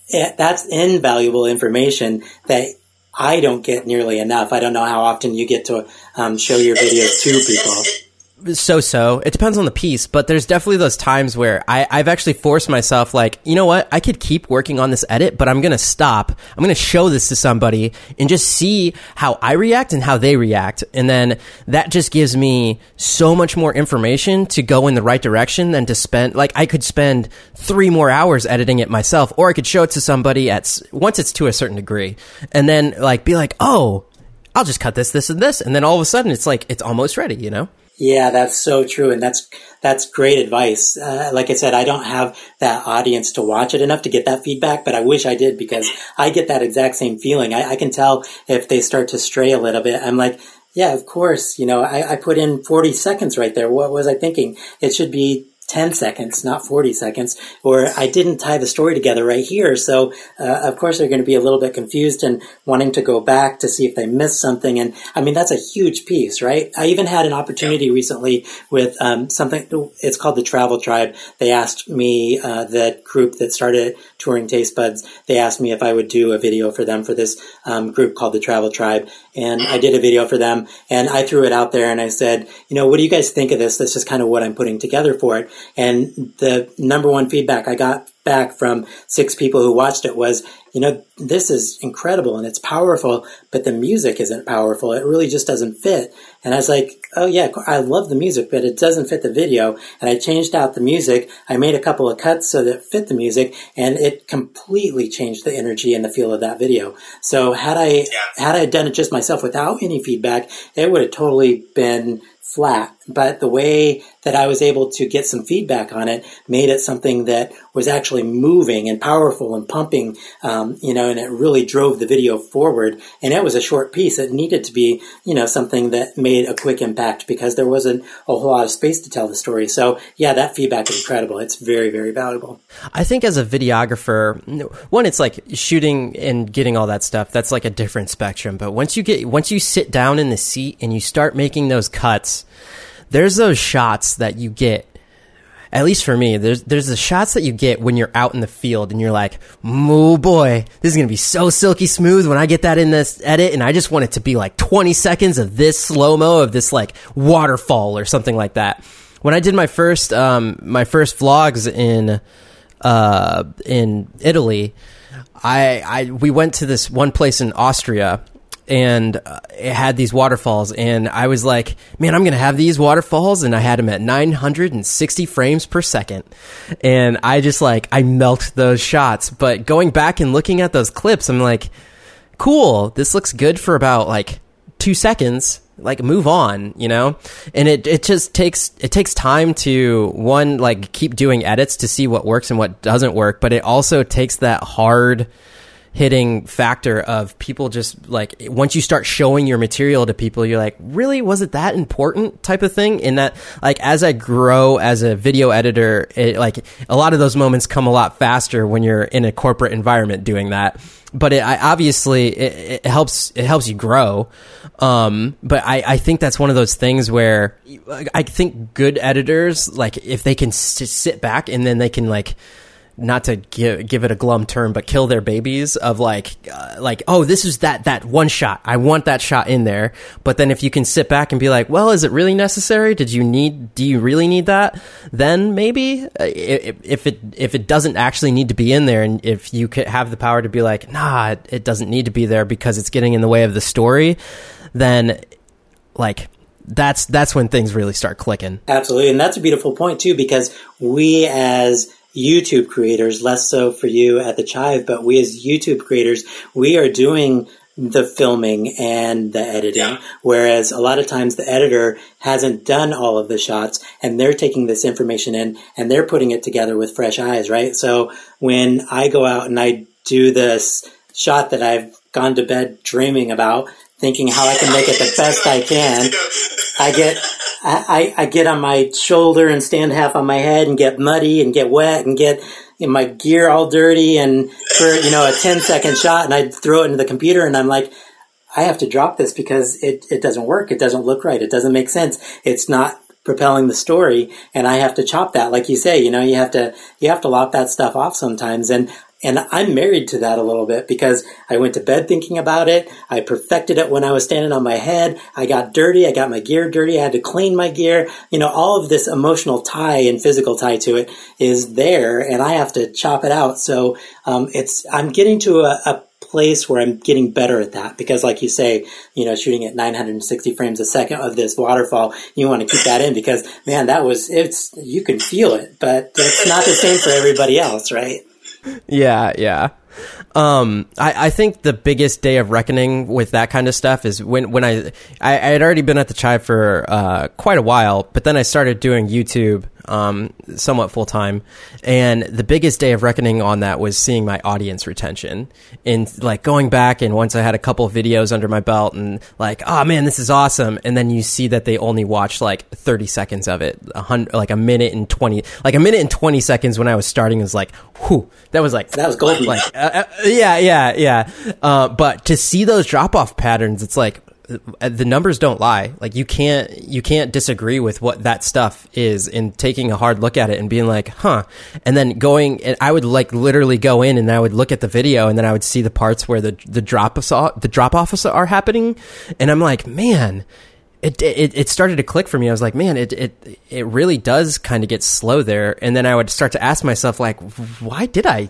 it, that's invaluable information that I don't get nearly enough. I don't know how often you get to um, show your videos to people so so. It depends on the piece, but there's definitely those times where I, I've actually forced myself, like, you know what? I could keep working on this edit, but I'm going to stop. I'm going to show this to somebody and just see how I react and how they react. And then that just gives me so much more information to go in the right direction than to spend, like, I could spend three more hours editing it myself, or I could show it to somebody at, once it's to a certain degree, and then, like, be like, oh, I'll just cut this, this, and this. And then all of a sudden it's like, it's almost ready, you know? Yeah, that's so true, and that's that's great advice. Uh, like I said, I don't have that audience to watch it enough to get that feedback, but I wish I did because I get that exact same feeling. I, I can tell if they start to stray a little bit. I'm like, yeah, of course. You know, I, I put in 40 seconds right there. What was I thinking? It should be 10 seconds, not 40 seconds, or I didn't tie the story together right here. So, uh, of course, they're going to be a little bit confused and wanting to go back to see if they missed something. And I mean, that's a huge piece, right? I even had an opportunity recently with um, something, it's called the Travel Tribe. They asked me, uh, the group that started touring Taste Buds, they asked me if I would do a video for them for this um, group called the Travel Tribe. And I did a video for them and I threw it out there and I said, you know, what do you guys think of this? This is kind of what I'm putting together for it. And the number one feedback I got back from six people who watched it was, you know, this is incredible and it's powerful, but the music isn't powerful. It really just doesn't fit. And I was like, oh yeah, I love the music, but it doesn't fit the video. And I changed out the music. I made a couple of cuts so that it fit the music and it completely changed the energy and the feel of that video. So had I, had I done it just myself without any feedback, it would have totally been flat, but the way that I was able to get some feedback on it made it something that was actually moving and powerful and pumping, um, you know, and it really drove the video forward. And it was a short piece. It needed to be, you know, something that made a quick impact because there wasn't a whole lot of space to tell the story. So yeah, that feedback is incredible. It's very, very valuable. I think as a videographer, one, it's like shooting and getting all that stuff. That's like a different spectrum. But once you get, once you sit down in the seat and you start making those cuts, there's those shots that you get at least for me, there's there's the shots that you get when you're out in the field and you're like, oh boy, this is gonna be so silky smooth when I get that in this edit, and I just want it to be like 20 seconds of this slow mo of this like waterfall or something like that. When I did my first um, my first vlogs in uh, in Italy, I I we went to this one place in Austria and uh, it had these waterfalls and i was like man i'm gonna have these waterfalls and i had them at 960 frames per second. And i just like i milked those shots. But going back and looking at those clips i'm like cool this looks good for about like two seconds. Like move on you know? And it, it just takes it takes time to one like keep doing edits to see what works and what doesn't work but it also takes that hard hitting factor of people just like once you start showing your material to people, you're like, really, was it that important type of thing? In that, like, as I grow as a video editor, it, like a lot of those moments come a lot faster when you're in a corporate environment doing that. But it, I, obviously, it, it helps. It helps you grow. Um, but I, I think that's one of those things where I think good editors, like, if they can sit back and then they can like not to give give it a glum term, but kill their babies of like uh, like oh this is that that one shot I want that shot in there. But then if you can sit back and be like, well, is it really necessary? Did you need? Do you really need that? Then maybe uh, if, it if it doesn't actually need to be in there, and if you could have the power to be like, nah, it, it doesn't need to be there because it's getting in the way of the story, then like that's that's when things really start clicking. Absolutely, and that's a beautiful point too because we as YouTube creators, less so for you at the Chive, but we as YouTube creators, we are doing the filming and the editing. Yeah. Whereas a lot of times the editor hasn't done all of the shots and they're taking this information in and they're putting it together with fresh eyes, right? So when I go out and I do this shot that I've gone to bed dreaming about, thinking how I can make it the best I can, I get I, I, get on my shoulder and stand half on my head and get muddy and get wet and get my gear all dirty and for you know a 10 second shot and I throw it into the computer and I'm like I have to drop this because it, it doesn't work. It doesn't look right. It doesn't make sense. It's not propelling the story and I have to chop that. Like you say, you know, you have to, you have to lop that stuff off sometimes. And and I'm married to that a little bit because I went to bed thinking about it. I perfected it when I was standing on my head. I got dirty. I got my gear dirty. I had to clean my gear. You know, all of this emotional tie and physical tie to it is there and I have to chop it out. So, um, it's, I'm getting to a, a place where I'm getting better at that because like you say, you know, shooting at 960 frames a second of this waterfall, you want to keep that in because man, that was, it's, you can feel it, but it's not the same for everybody else, right? Yeah, yeah. Um, I, I think the biggest day of reckoning with that kind of stuff is when, when I, I, I had already been at the Chive for, uh, quite a while, but then I started doing YouTube um, somewhat full time. And the biggest day of reckoning on that was seeing my audience retention and like going back and once I had a couple of videos under my belt and like, oh man, this is awesome. And then you see that they only watched like 30 seconds of it, a hundred, like a minute and 20, like a minute and 20 seconds when I was starting was like, whew, that was like, that was golden. Like, uh, uh, yeah, yeah, yeah. Uh, but to see those drop off patterns, it's like, Uh, the numbers don't lie. Like you can't you can't disagree with what that stuff is and taking a hard look at it and being like, "Huh." And then going and I would like literally go in and I would look at the video and then I would see the parts where the the drop the drop offs are happening and I'm like, "Man, it, it it started to click for me. I was like, man, it it it really does kind of get slow there. And then I would start to ask myself, like, why did I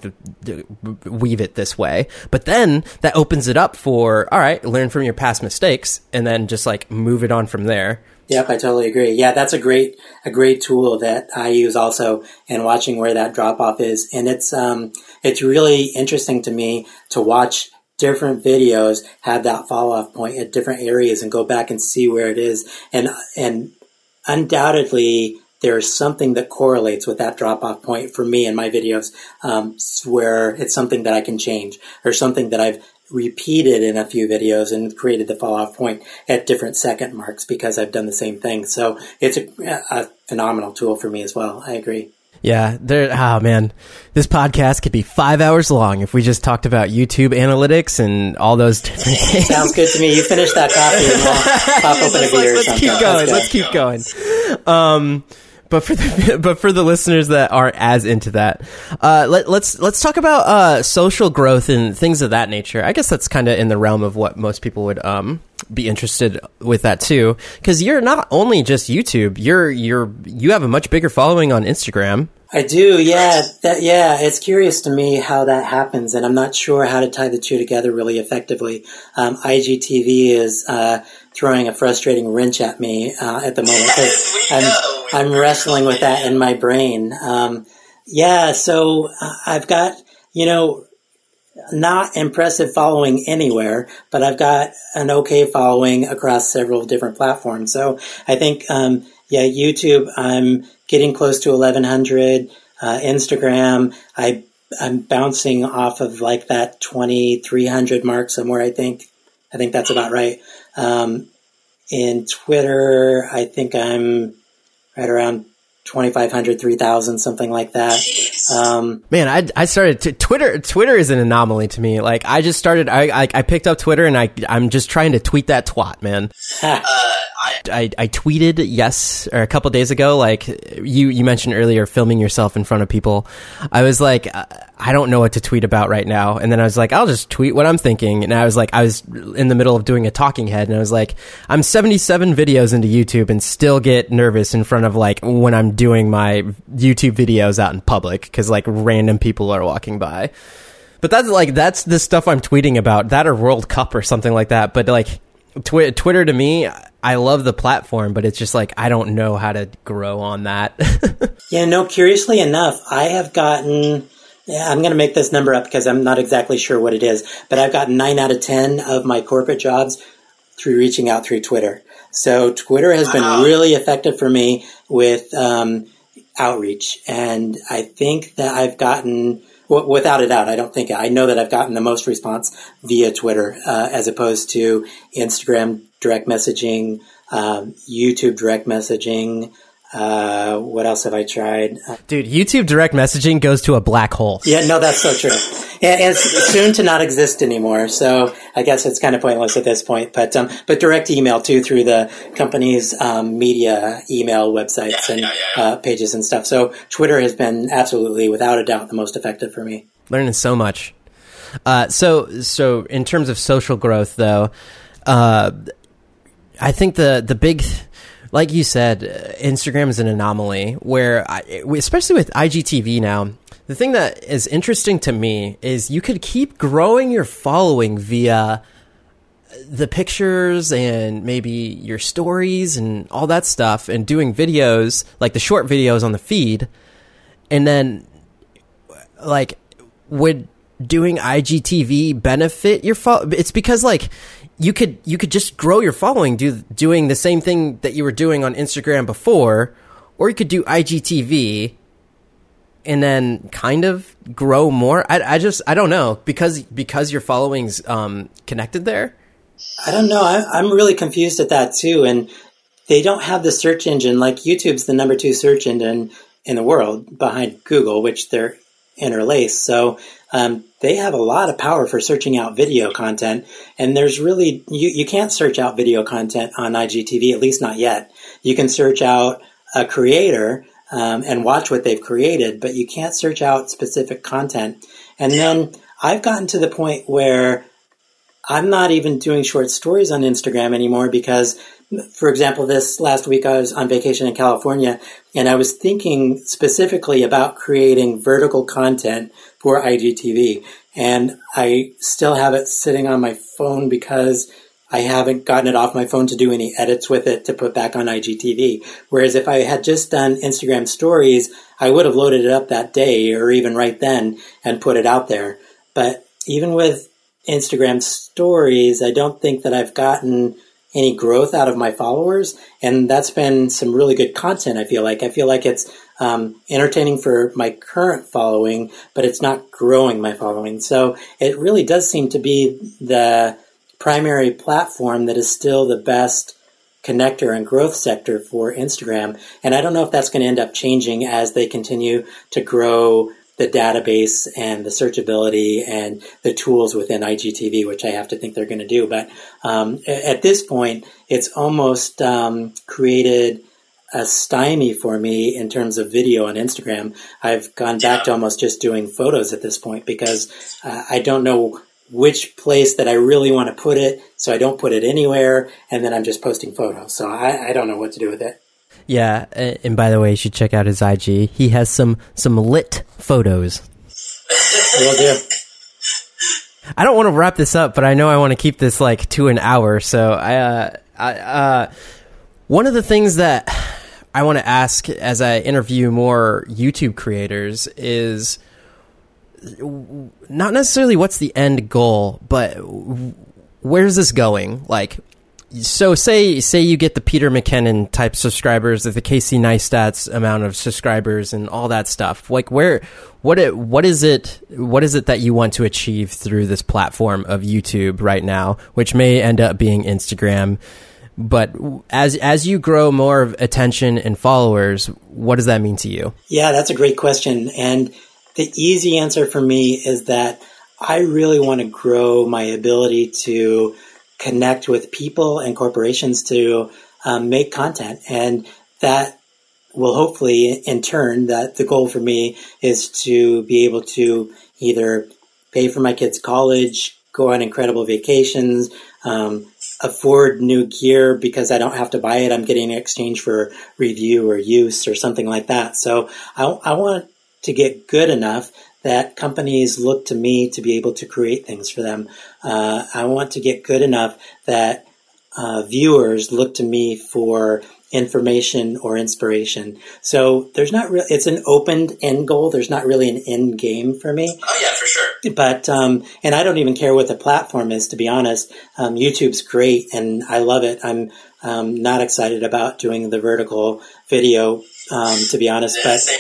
weave it this way? But then that opens it up for, all right, learn from your past mistakes, and then just like move it on from there. Yep, I totally agree. Yeah, that's a great a great tool that I use also in watching where that drop off is, and it's um it's really interesting to me to watch different videos have that fall off point at different areas and go back and see where it is. And, and undoubtedly, there's something that correlates with that drop off point for me in my videos, um, where it's something that I can change or something that I've repeated in a few videos and created the fall off point at different second marks because I've done the same thing. So it's a, a phenomenal tool for me as well. I agree. Yeah, there. Oh man, this podcast could be five hours long if we just talked about YouTube analytics and all those different things. Sounds good to me. You finish that coffee and we'll pop open a beer let's, let's keep going. Let's keep going. Um, but for the but for the listeners that aren't as into that, uh, let, us let's, let's talk about uh, social growth and things of that nature. I guess that's kind of in the realm of what most people would um, be interested with that too, because you're not only just YouTube. You're you're you have a much bigger following on Instagram. I do, yeah. That, yeah, it's curious to me how that happens, and I'm not sure how to tie the two together really effectively. Um, IGTV is uh, throwing a frustrating wrench at me uh, at the moment because I'm I'm wrestling with that in my brain. Um, yeah, so uh, I've got you know not impressive following anywhere, but I've got an okay following across several different platforms. So I think, um, yeah, YouTube, I'm getting close to 1100. Uh, Instagram, I I'm bouncing off of like that 2300 mark somewhere. I think I think that's about right. Um, in Twitter, I think I'm right around 2,500, 3,000, something like that. Um, Man, I, I started to, Twitter. Twitter is an anomaly to me. Like I just started. I, I, I picked up Twitter and I I'm just trying to tweet that twat, man. I, I tweeted yes or a couple days ago like you you mentioned earlier filming yourself in front of people. I was like uh, i don't know what to tweet about right now. And then i was like i'll just tweet what i'm thinking. And i was like i was in the middle of doing a talking head and i was like i'm 77 videos into youtube and still get nervous in front of like when i'm doing my youtube videos out in public because like random people are walking by. But that's like that's the stuff i'm tweeting about. That or world cup or something like that. But like Twi- Twitter to me, I love the platform, but it's just like I don't know how to grow on that. yeah, no. Curiously enough, I have gotten. Yeah, I'm going to make this number up because I'm not exactly sure what it is, but I've gotten nine out of ten of my corporate jobs through reaching out through Twitter. So Twitter has been really effective for me with um, outreach, and I think that I've gotten without a doubt, I don't think I know that I've gotten the most response via Twitter uh, as opposed to Instagram direct messaging, um, YouTube direct messaging. Uh, what else have I tried? Dude, YouTube direct messaging goes to a black hole. Yeah, no, that's so true. And, and soon to not exist anymore. So I guess it's kind of pointless at this point. But um, but direct email too through the company's um, media email websites yeah, and yeah, yeah. Uh, pages and stuff. So Twitter has been absolutely, without a doubt, the most effective for me. Learning so much. Uh, so so in terms of social growth, though, uh, I think the the big like you said, uh, Instagram is an anomaly where, I, especially with IGTV now, the thing that is interesting to me is you could keep growing your following via the pictures and maybe your stories and all that stuff and doing videos like the short videos on the feed. And then like would doing IGTV benefit your it's because like you could you could just grow your following do doing the same thing that you were doing on Instagram before, or you could do IGTV and then kind of grow more. I, I just I don't know because because your following's um, connected there. I don't know. I, I'm really confused at that too, and they don't have the search engine like YouTube's the number two search engine in the world behind Google, which they're interlaced. So um, they have a lot of power for searching out video content. And there's really, you, you can't search out video content on IGTV, at least not yet. You can search out a creator um, and watch what they've created, but you can't search out specific content. And then I've gotten to the point where I'm not even doing short stories on Instagram anymore because for example, this last week I was on vacation in California and I was thinking specifically about creating vertical content for IGTV. And I still have it sitting on my phone because I haven't gotten it off my phone to do any edits with it to put back on IGTV. Whereas if I had just done Instagram stories, I would have loaded it up that day or even right then and put it out there. But even with Instagram stories, I don't think that I've gotten any growth out of my followers. And that's been some really good content, I feel like. I feel like it's um, entertaining for my current following, but it's not growing my following. So it really does seem to be the primary platform that is still the best connector and growth sector for Instagram. And I don't know if that's going to end up changing as they continue to grow the database and the searchability and the tools within IGTV, which I have to think they're going to do. But um, at this point, it's almost um, created a stymie for me in terms of video on Instagram. I've gone back to almost just doing photos at this point because uh, I don't know which place that I really want to put it, so I don't put it anywhere, and then I'm just posting photos. So I, I don't know what to do with it. Yeah, and by the way, you should check out his IG. He has some some lit photos. Will do. I don't want to wrap this up, but I know I want to keep this like to an hour. So I, uh, I, uh, one of the things that I want to ask as I interview more YouTube creators is not necessarily what's the end goal, but where's this going? Like, so say say you get the Peter McKinnon type subscribers, the Casey Neistat's amount of subscribers, and all that stuff. Like where, what it, what is it, what is it that you want to achieve through this platform of YouTube right now, which may end up being Instagram. But as as you grow more of attention and followers, what does that mean to you? Yeah, that's a great question, and the easy answer for me is that I really want to grow my ability to connect with people and corporations to um, make content. And that will hopefully, in turn, that the goal for me is to be able to either pay for my kids' college, go on incredible vacations, um, afford new gear because I don't have to buy it. I'm getting in exchange for review or use or something like that. So I, I want to get good enough that companies look to me to be able to create things for them. Uh, I want to get good enough that uh, viewers look to me for information or inspiration. So there's not really, it's an open end goal. There's not really an end game for me. Oh yeah, for sure. But, um, and I don't even care what the platform is, to be honest. Um, YouTube's great and I love it. I'm, um, not excited about doing the vertical video um, to be honest. Yeah, but.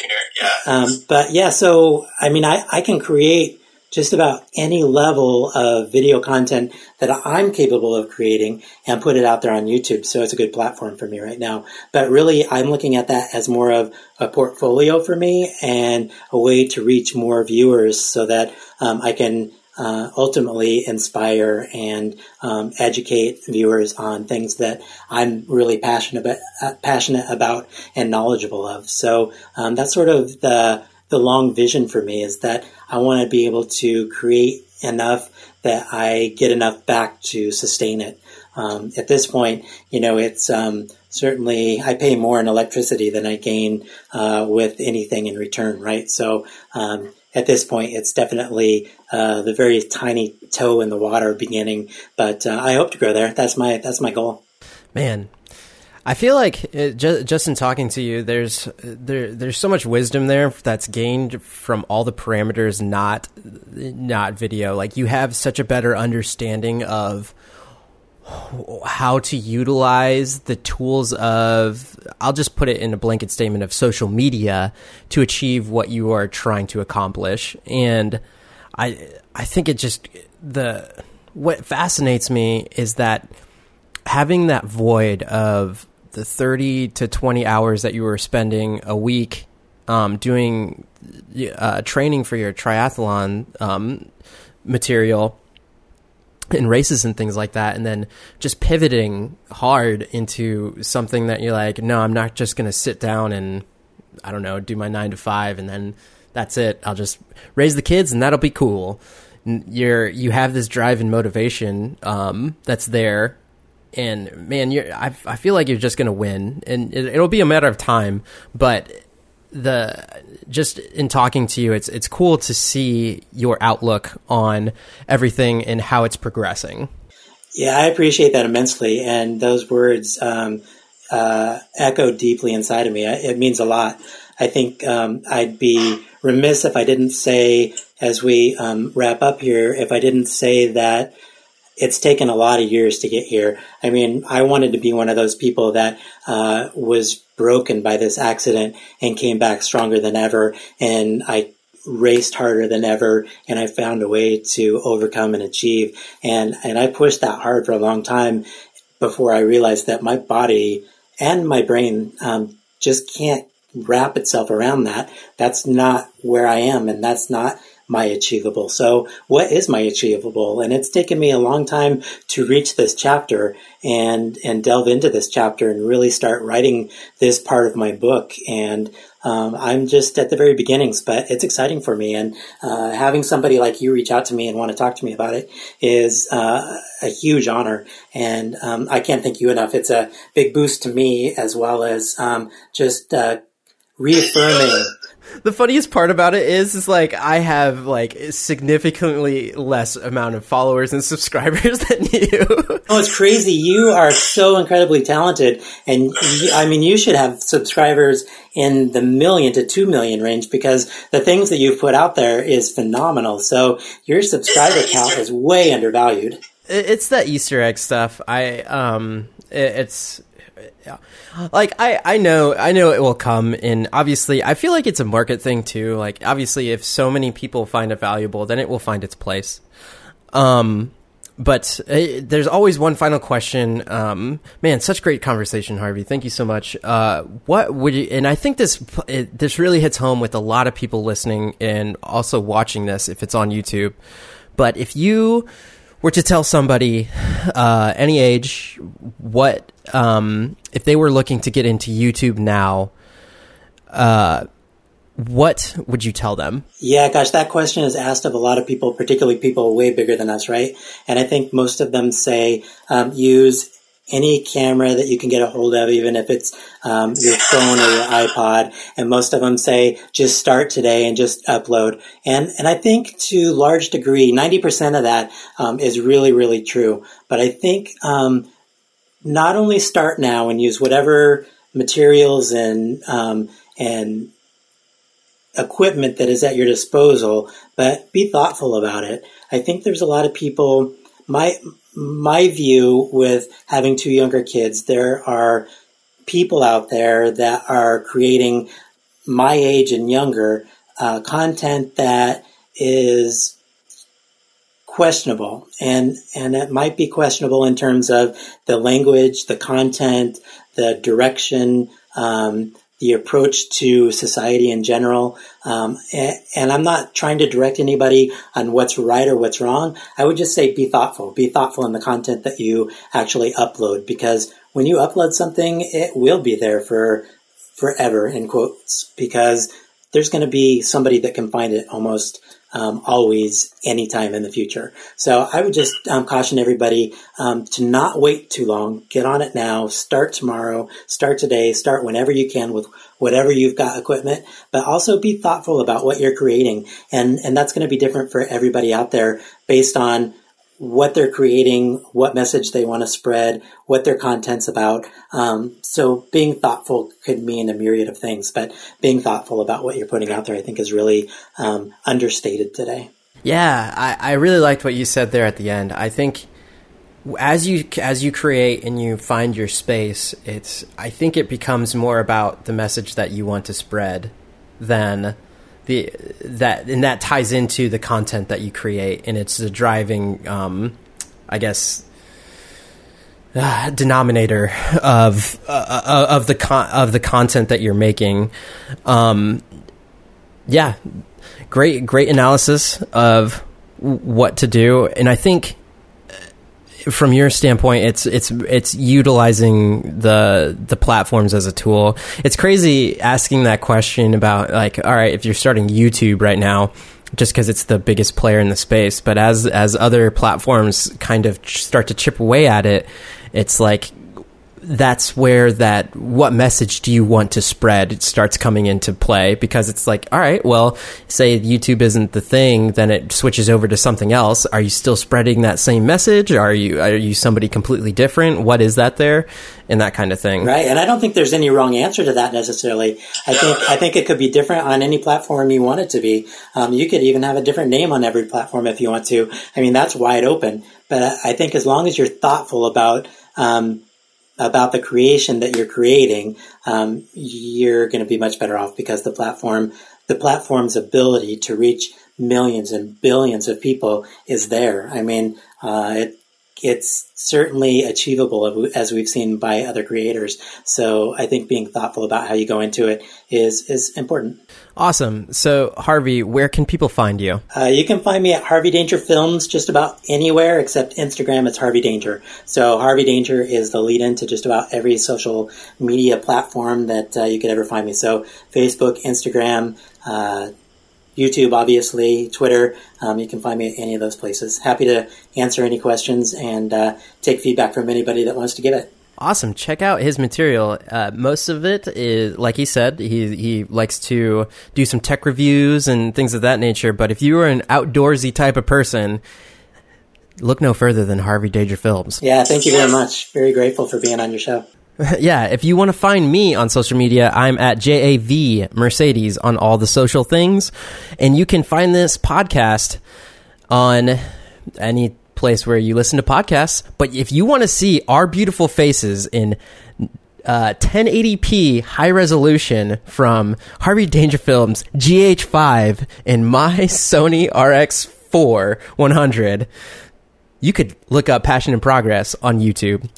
Yeah. Um, but yeah, so I mean, I, I can create just about any level of video content that I'm capable of creating and put it out there on YouTube. So it's a good platform for me right now. But really, I'm looking at that as more of a portfolio for me and a way to reach more viewers so that um, I can uh, ultimately inspire and um, educate viewers on things that I'm really passionate about, uh, passionate about and knowledgeable of. So um, that's sort of the the long vision for me is that I want to be able to create enough that I get enough back to sustain it. Um, at this point, you know, it's um, certainly I pay more in electricity than I gain uh, with anything in return, right? So um, at this point, it's definitely uh, the very tiny toe in the water beginning. But uh, I hope to grow there. That's my that's my goal. Man, I feel like uh, it, just, just in talking to you, there's there there's so much wisdom there that's gained from all the parameters, not not video. Like you have such a better understanding of how to utilize the tools of I'll just put it in a blanket statement of social media to achieve what you are trying to accomplish and I I think it just the what fascinates me is that having that void of the 30 to 20 hours that you were spending a week um, doing uh, training for your triathlon um, material and races and things like that and then just pivoting hard into something that you're like no i'm not just going to sit down and i don't know do my 9 to 5 and then that's it. I'll just raise the kids and that'll be cool. You're you have this drive and motivation um, that's there and man I, I feel like you're just going to win and it, it'll be a matter of time but the just in talking to you, it's it's cool to see your outlook on everything and how it's progressing. Yeah, I appreciate that immensely, and those words um, uh, echo deeply inside of me. It means a lot. I think um, I'd be remiss if I didn't say, as we um, wrap up here, if I didn't say that it's taken a lot of years to get here. I mean, I wanted to be one of those people that uh, was broken by this accident and came back stronger than ever. And I raced harder than ever and I found a way to overcome and achieve. And, and I pushed that hard for a long time before I realized that my body and my brain um, just can't wrap itself around that. That's not where I am and that's not my achievable. So what is my achievable? And it's taken me a long time to reach this chapter and, and delve into this chapter and really start writing this part of my book. And, um, I'm just at the very beginnings, but it's exciting for me. And, uh, having somebody like you reach out to me and want to talk to me about it is, uh, a huge honor. And, um, I can't thank you enough. It's a big boost to me as well as, um, just, uh, reaffirming the funniest part about it is is like I have like significantly less amount of followers and subscribers than you. oh, it's crazy. You are so incredibly talented and you, I mean you should have subscribers in the million to 2 million range because the things that you've put out there is phenomenal. So your subscriber count is way undervalued. it's that Easter egg stuff. I um, it, it's yeah. like I I know I know it will come and obviously I feel like it's a market thing too. Like obviously if so many people find it valuable, then it will find its place. Um but uh, there's always one final question. Um, man, such great conversation, Harvey. Thank you so much. Uh, what would you? And I think this it, this really hits home with a lot of people listening and also watching this if it's on YouTube. But if you were to tell somebody, uh, any age, what um, if they were looking to get into YouTube now? Uh, what would you tell them? Yeah, gosh, that question is asked of a lot of people, particularly people way bigger than us, right? And I think most of them say um, use any camera that you can get a hold of, even if it's um, your phone or your iPod. And most of them say just start today and just upload. And and I think to large degree, ninety percent of that um, is really really true. But I think um, not only start now and use whatever materials and um, and equipment that is at your disposal, but be thoughtful about it. I think there's a lot of people. My my view with having two younger kids, there are people out there that are creating my age and younger uh, content that is questionable and and it might be questionable in terms of the language the content the direction um, the approach to society in general. Um, and, and, I'm not trying to direct anybody on what's right or what's wrong. I would just say be thoughtful. Be thoughtful in the content that you actually upload because when you upload something, it will be there for forever in quotes because there's going to be somebody that can find it almost um, always, anytime in the future. So I would just um, caution everybody um, to not wait too long. Get on it now. Start tomorrow. Start today. Start whenever you can with whatever you've got equipment. But also be thoughtful about what you're creating, and and that's going to be different for everybody out there based on what they're creating, what message they want to spread, what their content's about. Um, so being thoughtful could mean a myriad of things, but being thoughtful about what you're putting out there, I think, is really um, understated today. Yeah, I, I really liked what you said there at the end. I think as you as you create and you find your space, it's I think it becomes more about the message that you want to spread than the that and that ties into the content that you create, and it's the driving, um, I guess, uh, denominator of uh, uh, of the con- of the content that you're making. Um, yeah, great great analysis of what to do, and I think from your standpoint, it's it's it's utilizing the the platforms as a tool. It's crazy asking that question about like, all right, if you're starting YouTube right now, just because it's the biggest player in the space, but as as other platforms kind of start to chip away at it, it's like that's where that what message do you want to spread? It starts coming into play because it's like all right well say youtube isn't the thing then it switches over to something else. Are you still spreading that same message? Are you are you somebody completely different? What is that there? And that kind of thing. Right. And i don't think there's any wrong answer to that necessarily. I think i think it could be different on any platform you want it to be. Um, you could even have a different name on every platform if you want to. I mean that's wide open. But i think as long as you're thoughtful about um, about the creation that you're creating, um, you're going to be much better off because the platform, the platform's ability to reach millions and billions of people is there. I mean, uh, it, it's certainly achievable as we've seen by other creators. So I think being thoughtful about how you go into it is is important. Awesome. So, Harvey, where can people find you? Uh, you can find me at Harvey Danger Films just about anywhere except Instagram. It's Harvey Danger. So, Harvey Danger is the lead in to just about every social media platform that uh, you could ever find me. So, Facebook, Instagram, uh, YouTube, obviously, Twitter. Um, you can find me at any of those places. Happy to answer any questions and uh, take feedback from anybody that wants to give it. Awesome. Check out his material. Uh, most of it is, like he said, he he likes to do some tech reviews and things of that nature. But if you are an outdoorsy type of person, look no further than Harvey Danger Films. Yeah, thank you very much. Very grateful for being on your show. yeah, if you want to find me on social media, I'm at JAV Mercedes on all the social things. And you can find this podcast on any place where you listen to podcasts. But if you want to see our beautiful faces in uh, 1080p high resolution from Harvey Dangerfilm's GH5 and my Sony RX4 100, you could look up Passion in Progress on YouTube.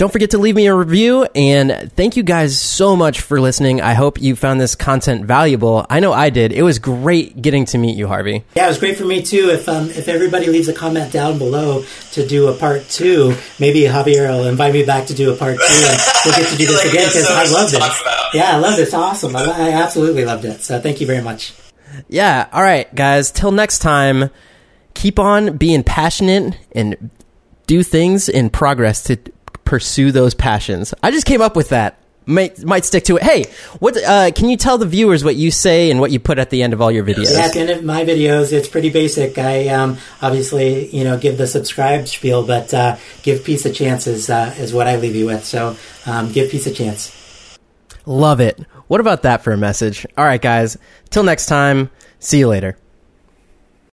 Don't forget to leave me a review and thank you guys so much for listening. I hope you found this content valuable. I know I did. It was great getting to meet you, Harvey. Yeah, it was great for me too. If um, if everybody leaves a comment down below to do a part two, maybe Javier will invite me back to do a part two, and we'll get to do this like again because so I love this. Yeah, I love this. Awesome. I, I absolutely loved it. So thank you very much. Yeah. All right, guys. Till next time, keep on being passionate and do things in progress to pursue those passions. I just came up with that. Might might stick to it. Hey, what? Uh, can you tell the viewers what you say and what you put at the end of all your videos? Yeah, at the end of my videos, it's pretty basic. I um, obviously, you know, give the subscribe spiel, but uh, give peace a chance is, uh, is what I leave you with. So um, give peace a chance. Love it. What about that for a message? All right, guys. Till next time. See you later.